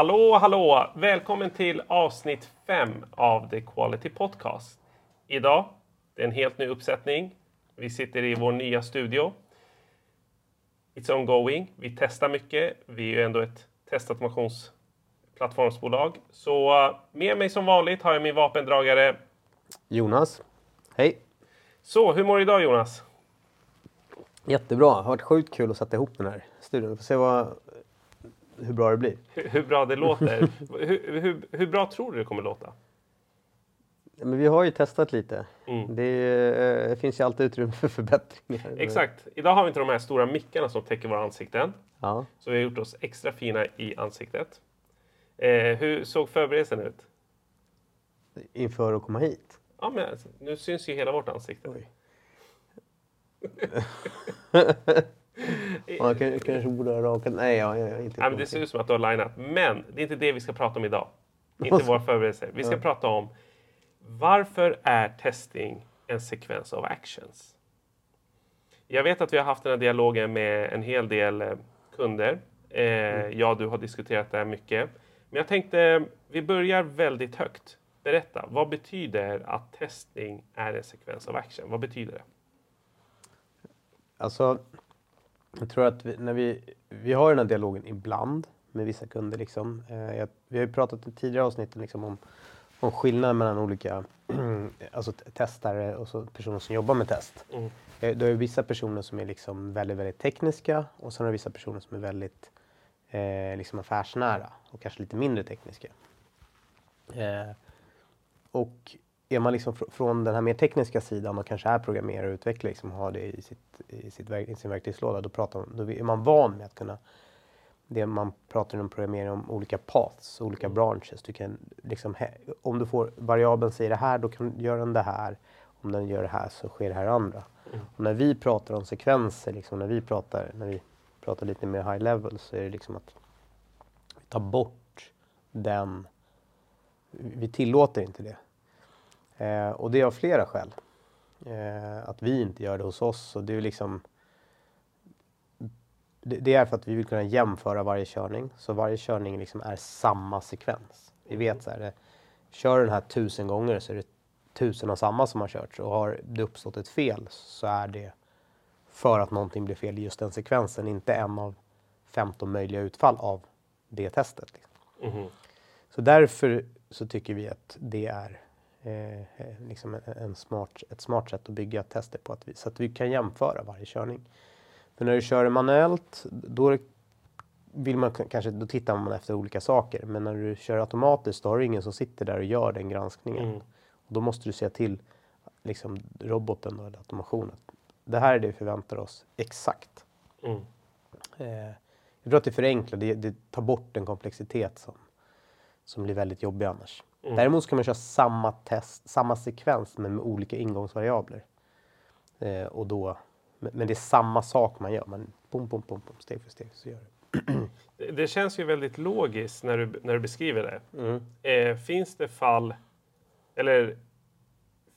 Hallå, hallå! Välkommen till avsnitt 5 av The Quality Podcast. Idag, det är en helt ny uppsättning. Vi sitter i vår nya studio. It's ongoing. Vi testar mycket. Vi är ju ändå ett testautomationsplattformsbolag. Så uh, med mig som vanligt har jag min vapendragare. Jonas, hej! Så, hur mår du idag Jonas? Jättebra. Det har varit sjukt kul att sätta ihop den här studion. Vi får se vad, hur bra det blir. Hur, hur bra det låter. hur, hur, hur bra tror du det kommer låta? Ja, Men vi har ju testat lite. Mm. Det, är- det finns ju alltid utrymme för förbättringar. Exakt. Idag har vi inte de här stora mickarna som täcker våra ansikten. Ja. Så vi har gjort oss extra fina i ansiktet. Eh, hur såg förberedelsen ut? Inför att komma hit. Ja, men alltså, nu syns ju hela vårt ansikte. Man kan- kanske borde ha rakat... Nej, ja, jag, jag, inte Ja, men det ser ut som att du har linat. Men det är inte det vi ska prata om idag. Inte våra förberedelser. Vi ska prata om varför är testing en sekvens av actions? Jag vet att vi har haft den här dialogen med en hel del eh, kunder. Eh, Ja, du har diskuterat det här mycket. Men jag tänkte, vi börjar väldigt högt. Berätta, vad betyder att testing är en sekvens av action? Vad betyder det? Alltså, jag tror att vi, när vi, vi har den här dialogen ibland med vissa kunder. Liksom. Eh, jag, vi har ju pratat i tidigare avsnitt liksom, om, om skillnaden mellan olika alltså, testare och så personer som jobbar med test. Mm. Eh, Då är det vissa personer som är liksom väldigt, väldigt tekniska och sen har vi vissa personer som är väldigt eh, liksom affärsnära och kanske lite mindre tekniska. Eh, och är man liksom fr- från den här mer tekniska sidan och kanske är programmerare och utvecklare liksom, har det i, sitt, i, sitt, verk- i sin verktygslåda, då, pratar, man- då är man van med att kunna det man pratar om programmering om olika paths, olika branches. Du kan liksom, om du får variabeln säger det här, då kan, gör den det här. Om den gör det här så sker det här andra. Och när vi pratar om sekvenser, liksom, när vi pratar, när vi pratar lite mer high level så är det liksom att vi tar bort den, vi tillåter inte det. Eh, och det är av flera skäl. Eh, att vi inte gör det hos oss. Och det, är liksom, det, det är för att vi vill kunna jämföra varje körning. Så varje körning liksom är samma sekvens. Vi vet så här, det, kör den här tusen gånger så är det tusen av samma som har kört. Så har det uppstått ett fel så är det för att någonting blir fel i just den sekvensen. Inte en av 15 möjliga utfall av det testet. Liksom. Mhm. Så därför så tycker vi att det är eh, eh, liksom en, en smart, ett smart sätt att bygga tester på. Att vi, så att vi kan jämföra varje körning. För när du kör manuellt, då vill man kanske, då tittar man efter olika saker. Men när du kör automatiskt, då har du ingen som sitter där och gör den granskningen. Mm. Och då måste du säga till liksom, roboten då, eller automationen. Det här är det vi förväntar oss exakt. Mm. Eh, jag tror att det förenklar, det, det tar bort en komplexitet som, som blir väldigt jobbig annars. Mm. Däremot ska man köra samma test, samma sekvens men med olika ingångsvariabler. Eh, och då, men, det är samma sak man gör, man pom, pom, pom, pom, steg för steg så gör det. Det, känns ju väldigt logiskt när du, när du beskriver det. Mm. Eh, finns det fall, eller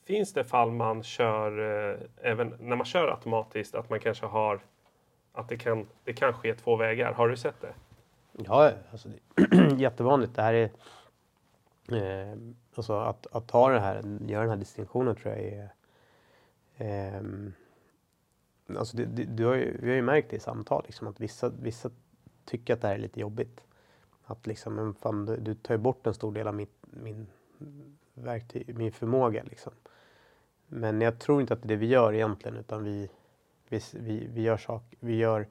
finns det fall man kör, eh, även när man kör automatiskt, att man kanske har, att det kan, det kan ske två vägar. Har du sett det? Ja, alltså det jättevanligt. Det här är, eh, alltså att, att ta det här, göra den här distinktionen tror jag är ehm, Alltså det, det, du har ju, vi har ju märkt det i samtal, liksom, att vissa, vissa tycker att det här är lite jobbigt. Att liksom, men fan, du, du tar ju bort en stor del av mitt, min, verktyg, min förmåga. Liksom. Men jag tror inte att det är det vi gör egentligen, utan vi, vi, vi, vi, gör, sak, vi gör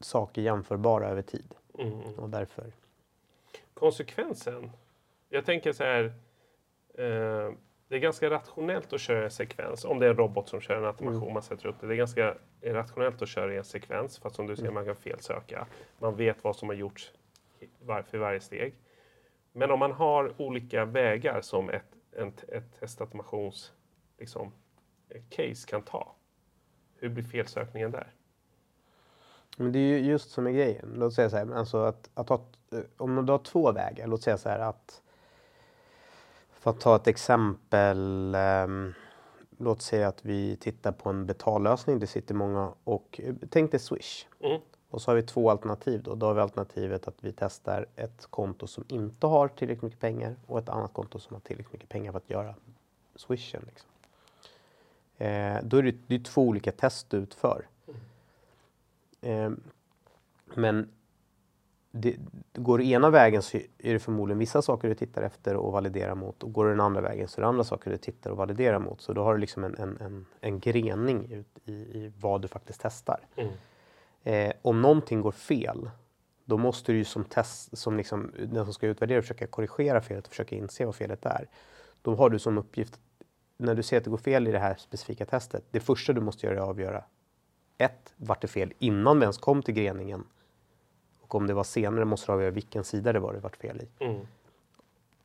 saker jämförbara över tid. Mm. Och därför. Konsekvensen? Jag tänker så här, eh, det är ganska rationellt att köra en sekvens. Om det är en robot som kör en automation, man sätter upp det. Det är ganska rationellt att köra i en sekvens. För att som du säger, man kan felsöka. Man vet vad som har gjorts för varje steg. Men om man har olika vägar som ett, en, ett testautomations liksom, case kan ta. Hur blir felsökningen där? Men det är ju just som är grejen. Låt säga så här, alltså att, att ha, eh, om du har två vägar, låt säga så här att för att ta ett exempel. ehm, låt säga att vi tittar på en betallösning. Det sitter många och eh, tänk dig Swish. Mm. Och så har vi två alternativ då. Då har vi alternativet att vi testar ett konto som inte har tillräckligt mycket pengar och ett annat konto som har tillräckligt mycket pengar för att göra swishen. Liksom. Eh, då är det, det är två olika test du utför. Eh, men det, går du ena vägen så är det förmodligen vissa saker du tittar efter och validerar mot och går du den andra vägen så är det andra saker du tittar och validerar mot. Så då har du liksom en, en, en, en grening ut i, i vad du faktiskt testar. Mm. Eh, om någonting går fel, då måste du ju som, test, som liksom, den som ska utvärdera försöka korrigera felet och försöka inse vad felet är. Då har du som uppgift, när du ser att det går fel i det här specifika testet, det första du måste göra är att avgöra ett, vart det fel innan vi ens kom till greningen. Och om det var senare måste du avgöra vilken sida det var det vart fel i. Mm.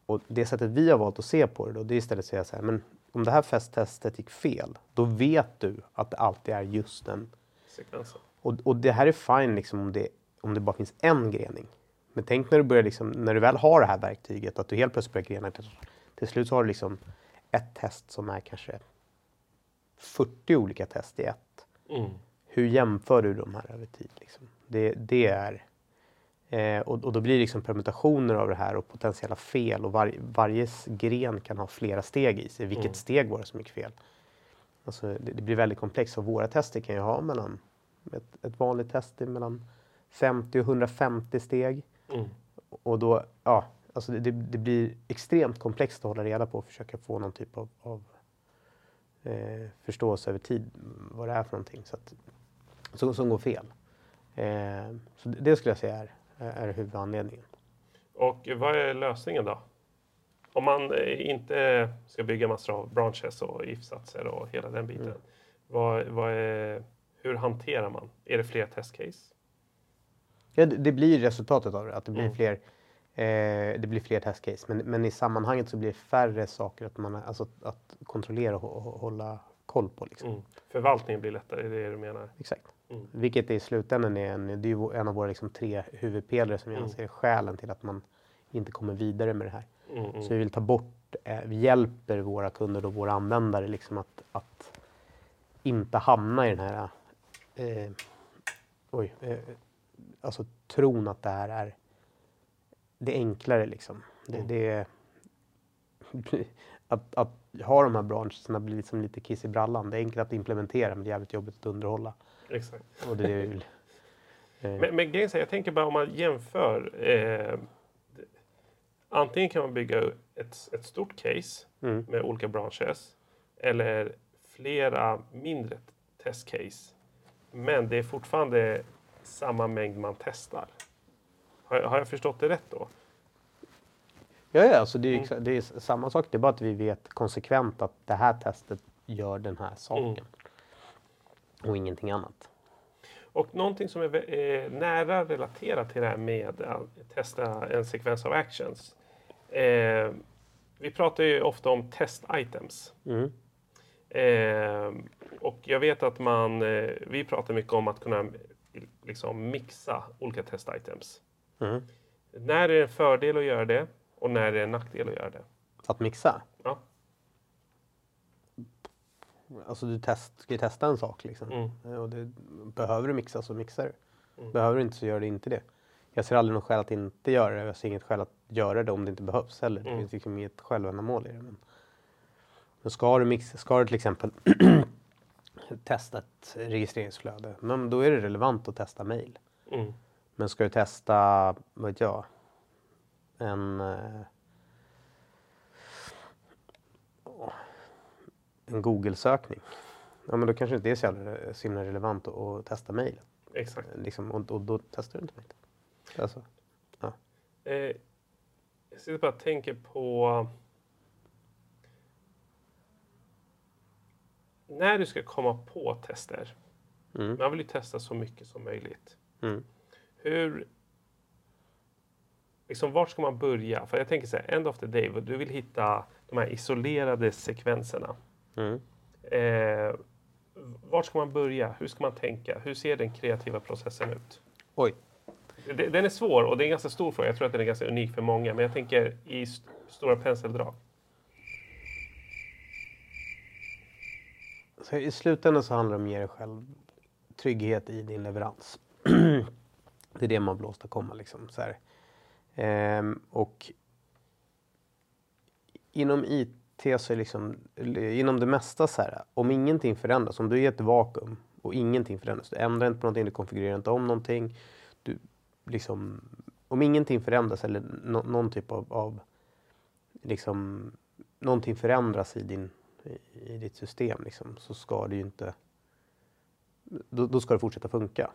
Och det sättet vi har valt att se på det då, det är istället att säga så här, men om det här festtestet gick fel, då vet du att det alltid är just den Sekvensen. och, och det här är fine liksom om det, om det bara finns en grening. Men tänk när du börjar liksom, när du väl har det här verktyget, att du helt plötsligt börjar grena. Till, till slut så har du liksom ett test som är kanske 40 olika test i ett. Mm. Hur jämför du de här över tid? Liksom? Det, det är... Eh, och, och då blir det liksom permutationer av det här och potentiella fel och var, varje gren kan ha flera steg i sig. Vilket Mm. steg var det som gick fel? Alltså, det, det blir väldigt komplext och våra tester kan ju ha mellan ett, ett vanligt test är mellan 50 och 150 steg. Mm. Och då, ja, alltså det, det, det blir extremt komplext att hålla reda på och försöka få någon typ av, av eh, förståelse över tid vad det är för någonting så att, som, som går fel. Eh, så det, det skulle jag säga är, är huvudanledningen. Och vad är lösningen då? Om man eh, inte ska bygga massor av branches och if-satser och hela den biten. Mm. Vad, vad är, hur hanterar man? Är det fler testcase? Ja, det, det blir resultatet av det, att det blir Mm. fler eh, det blir fler testcase. Men, men i sammanhanget så blir det färre saker att, man, alltså, att kontrollera och, och hålla koll på. Liksom. Mm. Förvaltningen blir lättare, är det du menar? Exakt. Mm. Vilket i slutändan är en, det är en av våra liksom tre huvudpelare som jag Mm. anser är skälen till att man inte kommer vidare med det här. Mm, mm. Så vi vill ta bort, eh, vi hjälper våra kunder och våra användare liksom att, att inte hamna i den här eh, oj, eh, alltså tron att det här är det är enklare liksom. Det, Mm. det att, att ha de här brancherna blir liksom lite kiss i brallan. Det är enkelt att implementera men det är jävligt jobbigt att underhålla. Exakt. Och det är vill. Eh, Men, men grejen är, jag tänker bara om man jämför. Eh, antingen kan man bygga ett, ett stort case mm, med olika branches eller flera mindre testcase. Men det är fortfarande samma mängd man testar. Har, har jag förstått det rätt då? Ja, ja alltså det, är, Mm. det är samma sak. Det är bara att vi vet konsekvent att det här testet gör den här saken. Mm. Och ingenting annat. Och någonting som är nära relaterat till det här med att testa en sekvens av actions. Eh, vi pratar ju ofta om test items. Mm. Eh, och jag vet att man, eh, vi pratar mycket om att kunna liksom mixa olika test items. Mm. När är det en fördel att göra det och när är det en nackdel att göra det? Att mixa. Ja. Alltså du test, ska ju testa en sak liksom. Mm. Eh, Och det, behöver du mixa så mixar du. Mm. Behöver du inte så gör du inte det. Jag ser aldrig något skäl att inte göra det. Jag ser inget skäl att göra det om det inte behövs heller. Det Mm. finns liksom inget självändamål i det. Men, men ska du mixa, ska du till exempel testa ett registreringsflöde, men då är det relevant att testa mail. Mm. Men ska du testa, vad vet jag, en, eh, åh, en Google-sökning. Ja, men då kanske inte det är så jävla så himla relevant att, att testa mejl. Exakt. Liksom, och, och då testar du inte mejl. Alltså, Eh, jag sitter bara och tänker på när du ska komma på tester. mm, Man vill ju testa så mycket som möjligt. mm, Hur... Liksom, vart ska man börja? För jag tänker så här, end of the day, du vill hitta de här isolerade sekvenserna. Mm. Eh, vart ska man börja? Hur ska man tänka? Hur ser den kreativa processen ut? Oj. Den är svår och det är en ganska stor fråga. Jag tror att den är ganska unik för många. Men jag tänker i st- stora penseldrag. Så I slutändan så handlar det om att ge dig själv trygghet i din leverans. det är det man vill åstadkomma. Liksom, så. Ehm, och inom IT te sig liksom, inom det mesta så här, om ingenting förändras, om du är i ett vakuum och ingenting förändras, du ändrar inte på någonting, du konfigurerar inte om någonting, du liksom, om ingenting förändras eller no, någon typ av, av liksom, någonting förändras i, din, i, i ditt system liksom, så ska det ju inte, då, då ska det fortsätta funka.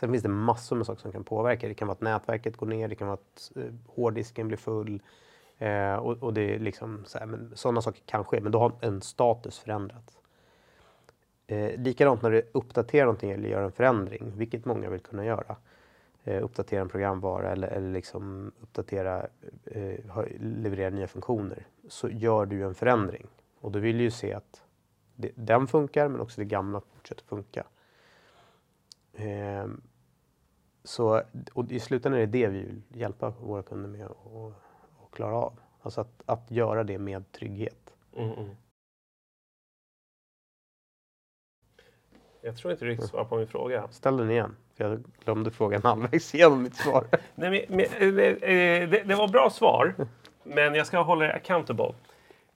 Sen finns det massor med saker som kan påverka. Det kan vara att nätverket går ner, det kan vara att eh, hårddisken blir full. Eh, och, och, det är liksom så här, men sådana saker kan ske, men då har en status förändrats. Eh, likadant när du uppdaterar någonting eller gör en förändring, vilket många vill kunna göra. Eh, uppdatera en programvara eller, eller liksom uppdatera, eh, leverera nya funktioner. Så gör du en förändring. Och då vill du ju se att det, den funkar, men också det gamla fortsätter funka. Eh, så, och i slutändan är det det vi vill hjälpa våra kunder med Och, klara av. Alltså att, att göra det med trygghet. Mm, mm. Jag tror inte du riktigt svarar på min fråga. Ställ den igen. Jag glömde frågan halvvägs igenom mitt svar. Nej, men, men, eh, eh, det, det, var bra svar, men jag ska hålla det accountable.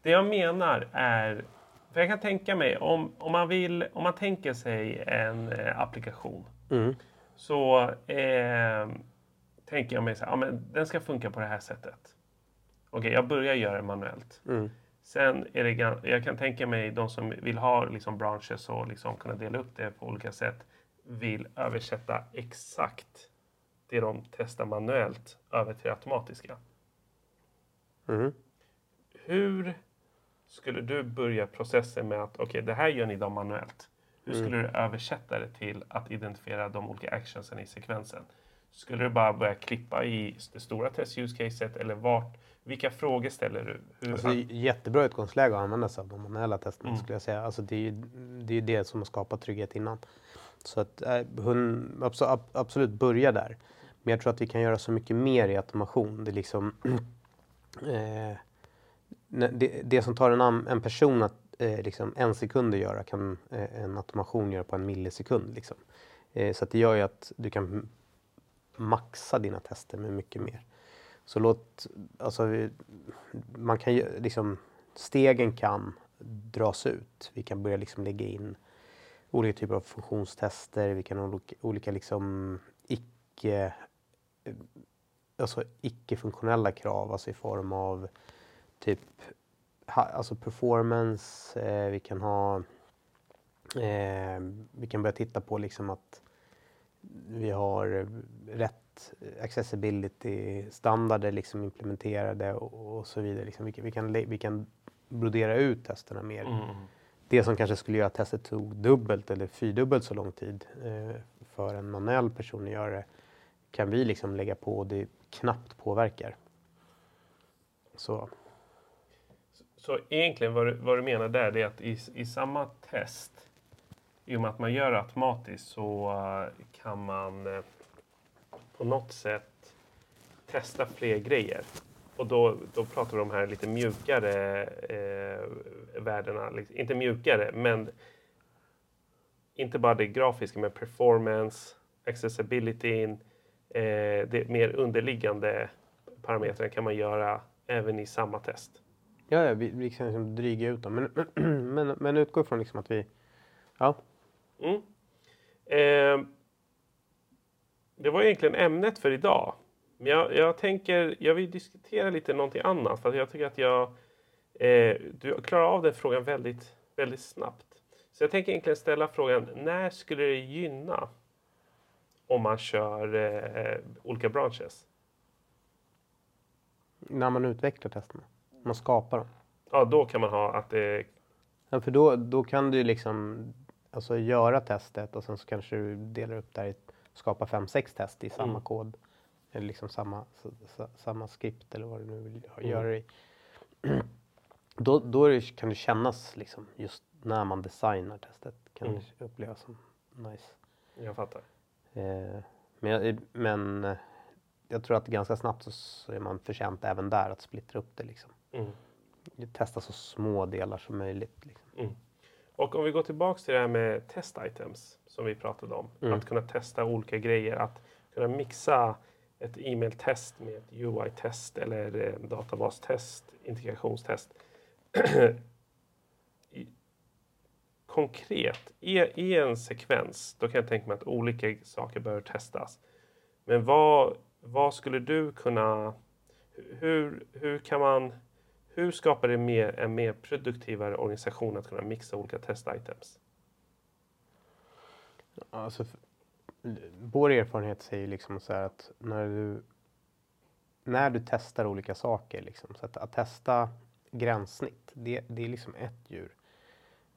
Det jag menar är, för jag kan tänka mig om, om, man, vill, om man tänker sig en eh, applikation mm. så eh, tänker jag mig så här, ja, men den ska funka på det här sättet. Okej, okay, jag börjar göra det manuellt. Mm. Sen är det, jag kan tänka mig de som vill ha liksom branches och liksom kunna dela upp det på olika sätt vill översätta exakt det de testar manuellt över till det automatiska. Mm. Hur skulle du börja processen med att okej, okay, det här gör ni då manuellt. Hur skulle mm. du översätta det till att identifiera de olika actionsen i sekvensen? Skulle du bara börja klippa i det stora test use caset eller vart? Vilka frågor ställer du? Hur alltså, jättebra utgångsläge att använda sig av de manuella testerna mm. skulle jag säga. Alltså, det är ju det, är det som har skapat trygghet innan. Så att äh, hon, absolut börja där. Men jag tror att vi kan göra så mycket mer i automation. Det är liksom eh, det, det, som tar en, en person att eh, liksom en sekund att göra kan eh, en automation göra på en millisekund. Liksom. Eh, så att det gör ju att du kan maxa dina tester med mycket mer. Så låt, alltså, man kan ju liksom, stegen kan dras ut. Vi kan börja liksom lägga in olika typer av funktionstester. Vi kan ha olika, olika liksom icke, alltså icke-funktionella krav, alltså i form av typ alltså performance. Eh, vi kan ha eh, vi kan börja titta på liksom att vi har rätt accessibility-standarder liksom implementerade och, och, så vidare. Liksom vi, vi, kan, vi kan brodera ut testerna mer. Mm. Det som kanske skulle göra att testet tog dubbelt eller fyrdubbelt så lång tid eh, för en manuell person att göra det kan vi liksom lägga på och det knappt påverkar. Så. Så egentligen vad du, vad du menar där är att i, i samma test i och med att man gör det automatiskt så uh, kan man uh, på något sätt testa fler grejer. Och då, då pratar vi om de här lite mjukare eh, värdena. Inte mjukare, men inte bara det grafiska med performance, accessibility, eh, det mer underliggande parametrarna kan man göra även i samma test. Ja, ja vi, vi kan liksom dryga ut dem. Men, men, men utgå från liksom att vi... Ja. Mm. Eh, det var egentligen ämnet för idag. Men jag, jag tänker, jag vill diskutera lite någonting annat. För jag tycker att jag... Eh, du klarar av den frågan väldigt, väldigt snabbt. Så jag tänker egentligen ställa frågan, när skulle det gynna om man kör eh, olika branches? När man utvecklar testerna. Man skapar dem. Ja, då kan man ha att det... Ja, för då, då kan du liksom alltså, göra testet och sen så kanske du delar upp det här i skapa fem, sex test i samma mm. kod. Eller liksom samma, samma skript eller vad du nu vill mm. göra i. då då det, kan det kännas liksom just när man designar testet kan mm. det upplevas som nice. Jag fattar. Eh, men, men eh, jag tror att ganska snabbt så, så är man förtjänt även där att splittra upp det liksom. Mm. Testa så små delar som möjligt. Liksom. Mm. Och om vi går tillbaks till det här med test items som vi pratade om. Mm. Att kunna testa olika grejer. Att kunna mixa ett e-mail-test med ett UI-test eller databastest, integrationstest. Konkret, i, i en sekvens, då kan jag tänka mig att olika saker behöver testas. Men vad, vad skulle du kunna... Hur, hur kan man... Hur skapar det mer, en mer produktivare organisation att kunna mixa olika test-items? Alltså, vår erfarenhet säger liksom så här att när du, när du testar olika saker, liksom, så att, att testa gränssnitt, det, det är liksom ett djur.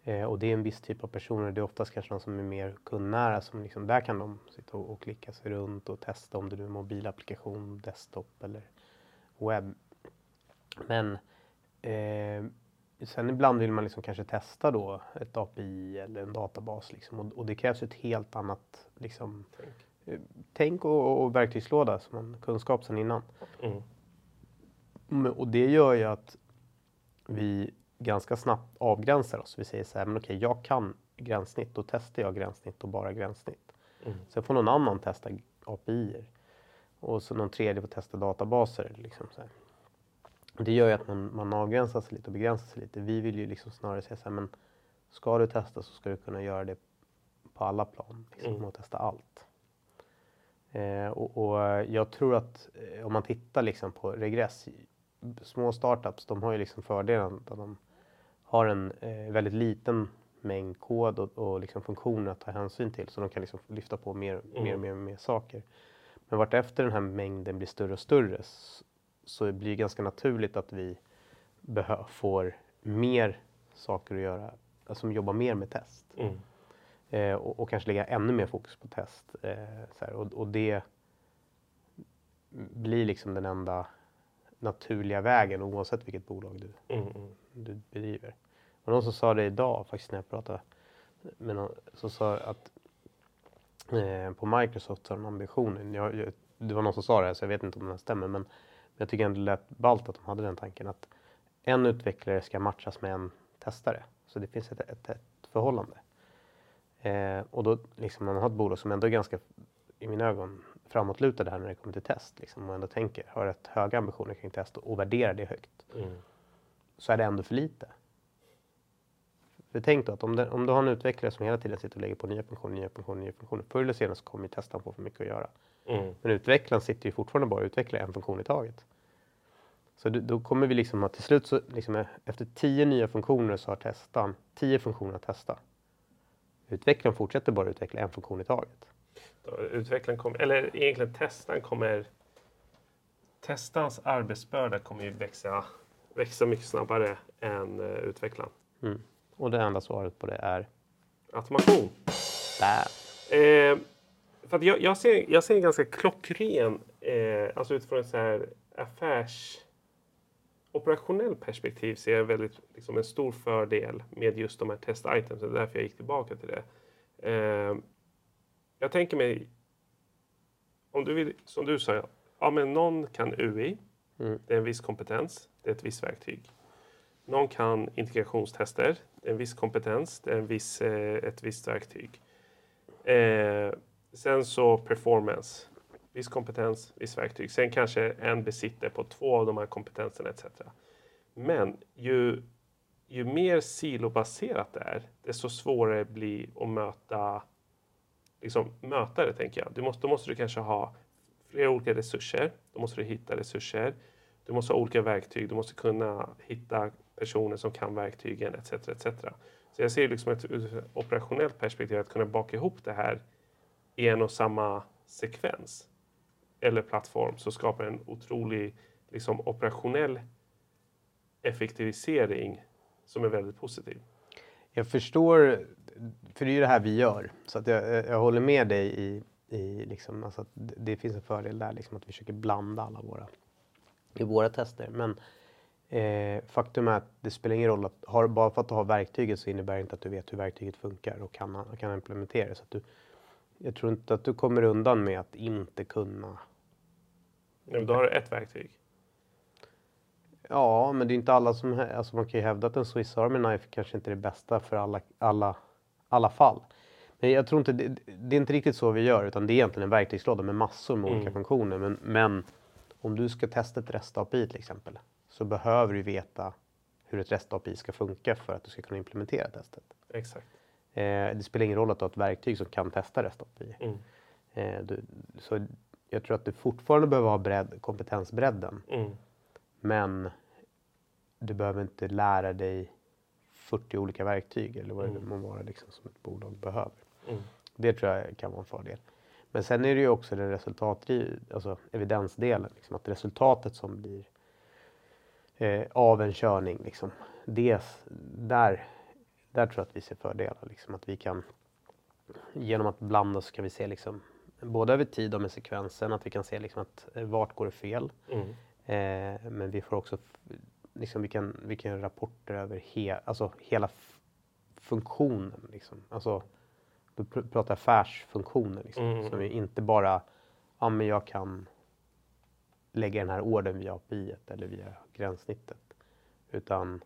Eh, och det är en viss typ av personer, det är oftast kanske de som är mer kundnära, som liksom, där kan de sitta och, och klicka sig runt och testa om det nu är mobilapplikation, desktop eller webb. Men eh, Sen ibland vill man liksom kanske testa då ett API eller en databas liksom, och, och det krävs ett helt annat liksom, Tänk. eh, tänk och, och verktygslåda, som en kunskap sedan innan. Mm. Och det gör ju att vi ganska snabbt avgränsar oss. Vi säger så här, men okej, jag kan gränssnitt, då testar jag gränssnitt och bara gränssnitt. Mm. Sen får någon annan testa API och så någon tredje får testa databaser. Liksom så här. Det gör ju att man, man avgränsar sig lite och begränsar sig lite. Vi vill ju liksom snarare säga så här, men ska du testa så ska du kunna göra det på alla plan liksom, Mm. och testa allt. Eh, och, och jag tror att eh, om man tittar liksom på regress, små startups, de har ju liksom fördelen att de har en eh, väldigt liten mängd kod och, och liksom funktioner att ta hänsyn till så de kan liksom lyfta på mer, mer och mer och mer saker. Men vartefter den här mängden blir större och större så blir det ganska naturligt att vi får mer saker att göra, alltså som jobbar mer med test. Mm. Eh, och, och kanske lägga ännu mer fokus på test. Eh, så här, och, och det blir liksom den enda naturliga vägen oavsett vilket bolag du, Mm. Mm. du bedriver. Och någon som sa det idag faktiskt när jag pratade med någon, som sa att eh, på Microsoft har de ambitionen, jag, jag, det var någon som sa det här så jag vet inte om det här stämmer men jag tycker ändå det lät ballt att de hade den tanken att en utvecklare ska matchas med en testare. Så det finns ett, ett, ett förhållande. Eh, och då liksom man har ett bolag som ändå är ganska, i mina ögon, framåtlutade här när det kommer till test liksom, och ändå tänker, har rätt höga ambitioner kring test och, och värderar det högt Mm. så är det ändå för lite. För tänk då att om, det, om du har en utvecklare som hela tiden sitter och lägger på nya funktioner, nya funktioner, nya funktioner. Förr eller senare så kommer ju testaren få för mycket att göra. Mm. Men utvecklaren sitter ju fortfarande bara och utvecklar en funktion i taget. Så då, kommer vi liksom att till slut så liksom eh, efter tio nya funktioner så har testaren tio funktioner att testa. Utvecklaren fortsätter bara utveckla en funktion i taget. Då Utvecklaren kommer, eller egentligen testaren kommer... Testarens arbetsbörda kommer ju växa, växa mycket snabbare än uh, utvecklaren. Mm. Och det enda svaret på det är Automation. där. Eh, för jag, jag, ser, jag ser en ganska klockren, eh, alltså utifrån ett så här affärs operationell perspektiv ser jag väldigt liksom en stor fördel med just de här test items. Det är därför jag gick tillbaka till det. Eh, jag tänker mig, om du vill, som du sa, ja men någon kan UI, Mm. det är en viss kompetens, det är ett visst verktyg. Någon kan integrationstester, det är en viss kompetens, det är en viss, eh, ett visst verktyg. Eh, sen så performance, viss kompetens, viss verktyg. Sen kanske en besitter på två av de här kompetenserna etc. Men ju, ju mer silobaserat det är, desto svårare blir att möta, liksom, möta det tänker jag. Du måste, då måste du kanske ha flera olika resurser. Då måste du hitta resurser. Du måste ha olika verktyg. Du måste kunna hitta personer som kan verktygen etc. etc. Så jag ser liksom ett ur ett operationellt perspektiv att kunna baka ihop det här i en och samma sekvens eller plattform så skapar en otrolig liksom, operationell effektivisering som är väldigt positiv. Jag förstår, för det är ju det här vi gör. Så att jag, jag håller med dig i, i liksom, alltså att det finns en fördel där, liksom att vi försöker blanda alla våra, i våra tester. Men eh, faktum är att det spelar ingen roll att har, bara för att du har verktyget så innebär det inte att du vet hur verktyget funkar och kan, kan implementera det. Så att du, jag tror inte att du kommer undan med att inte kunna. Nu, då har du ett verktyg. Ja, men det är inte alla som... Alltså man kan ju hävda att en Swiss Army Knife kanske inte är det bästa för alla, alla, alla fall. Men jag tror inte... Det, det är inte riktigt så vi gör, utan det är egentligen en verktygslåda med massor med olika Mm. funktioner. Men, men om du ska testa ett REST-API till exempel, så behöver du veta hur ett REST-API ska funka för att du ska kunna implementera testet. Exakt. Eh, det spelar ingen roll att du har ett verktyg som kan testa REST-API. Mm. Eh, du, så jag tror att du fortfarande behöver ha bredd, kompetensbredden. Mm. Men du behöver inte lära dig 40 olika verktyg eller vad det Mm. må vara liksom, som ett bolag behöver. Mm. Det tror jag kan vara en fördel. Men sen är det ju också det resultat, alltså evidensdelen. Liksom, att resultatet som blir eh, av en körning, liksom, det, där, där tror jag att vi ser fördelar. Liksom, att vi kan, genom att blanda så kan vi se liksom, både över tid och med sekvensen, att vi kan se liksom, att eh, vart går det fel. Mm. Eh, men vi får också, liksom, vi, kan, vi kan göra rapporter över he, alltså, hela funktionen. Liksom. Alltså, då pr- pratar affärsfunktioner. Liksom. Mm. Vi inte bara, ja men jag kan lägga den här ordern via API eller via gränssnittet. Utan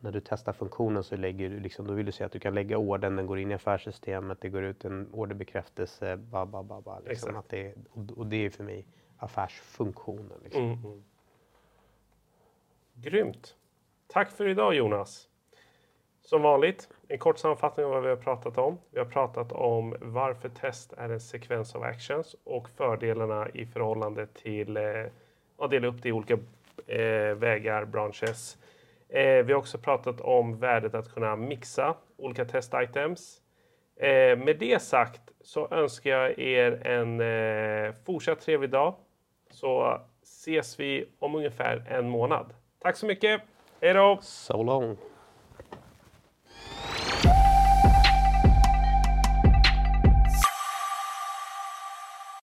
när du testar funktionen så lägger du liksom, då vill du se att du kan lägga ordern, den går in i affärssystemet, det går ut en orderbekräftelse, ba, ba, ba, ba, liksom. Att det, och, och det är för mig affärsfunktionen. Liksom. Mm. Mm. Grymt. Tack för idag Jonas. Som vanligt, en kort sammanfattning av vad vi har pratat om. Vi har pratat om varför test är en sekvens av actions och fördelarna i förhållande till eh, att dela upp det i olika eh, vägar, branches. Eh, vi har också pratat om värdet att kunna mixa olika test-items. Eh, med det sagt så önskar jag er en eh, fortsatt trevlig dag. Så ses vi om ungefär en månad. Tack så mycket. Hej då! So long!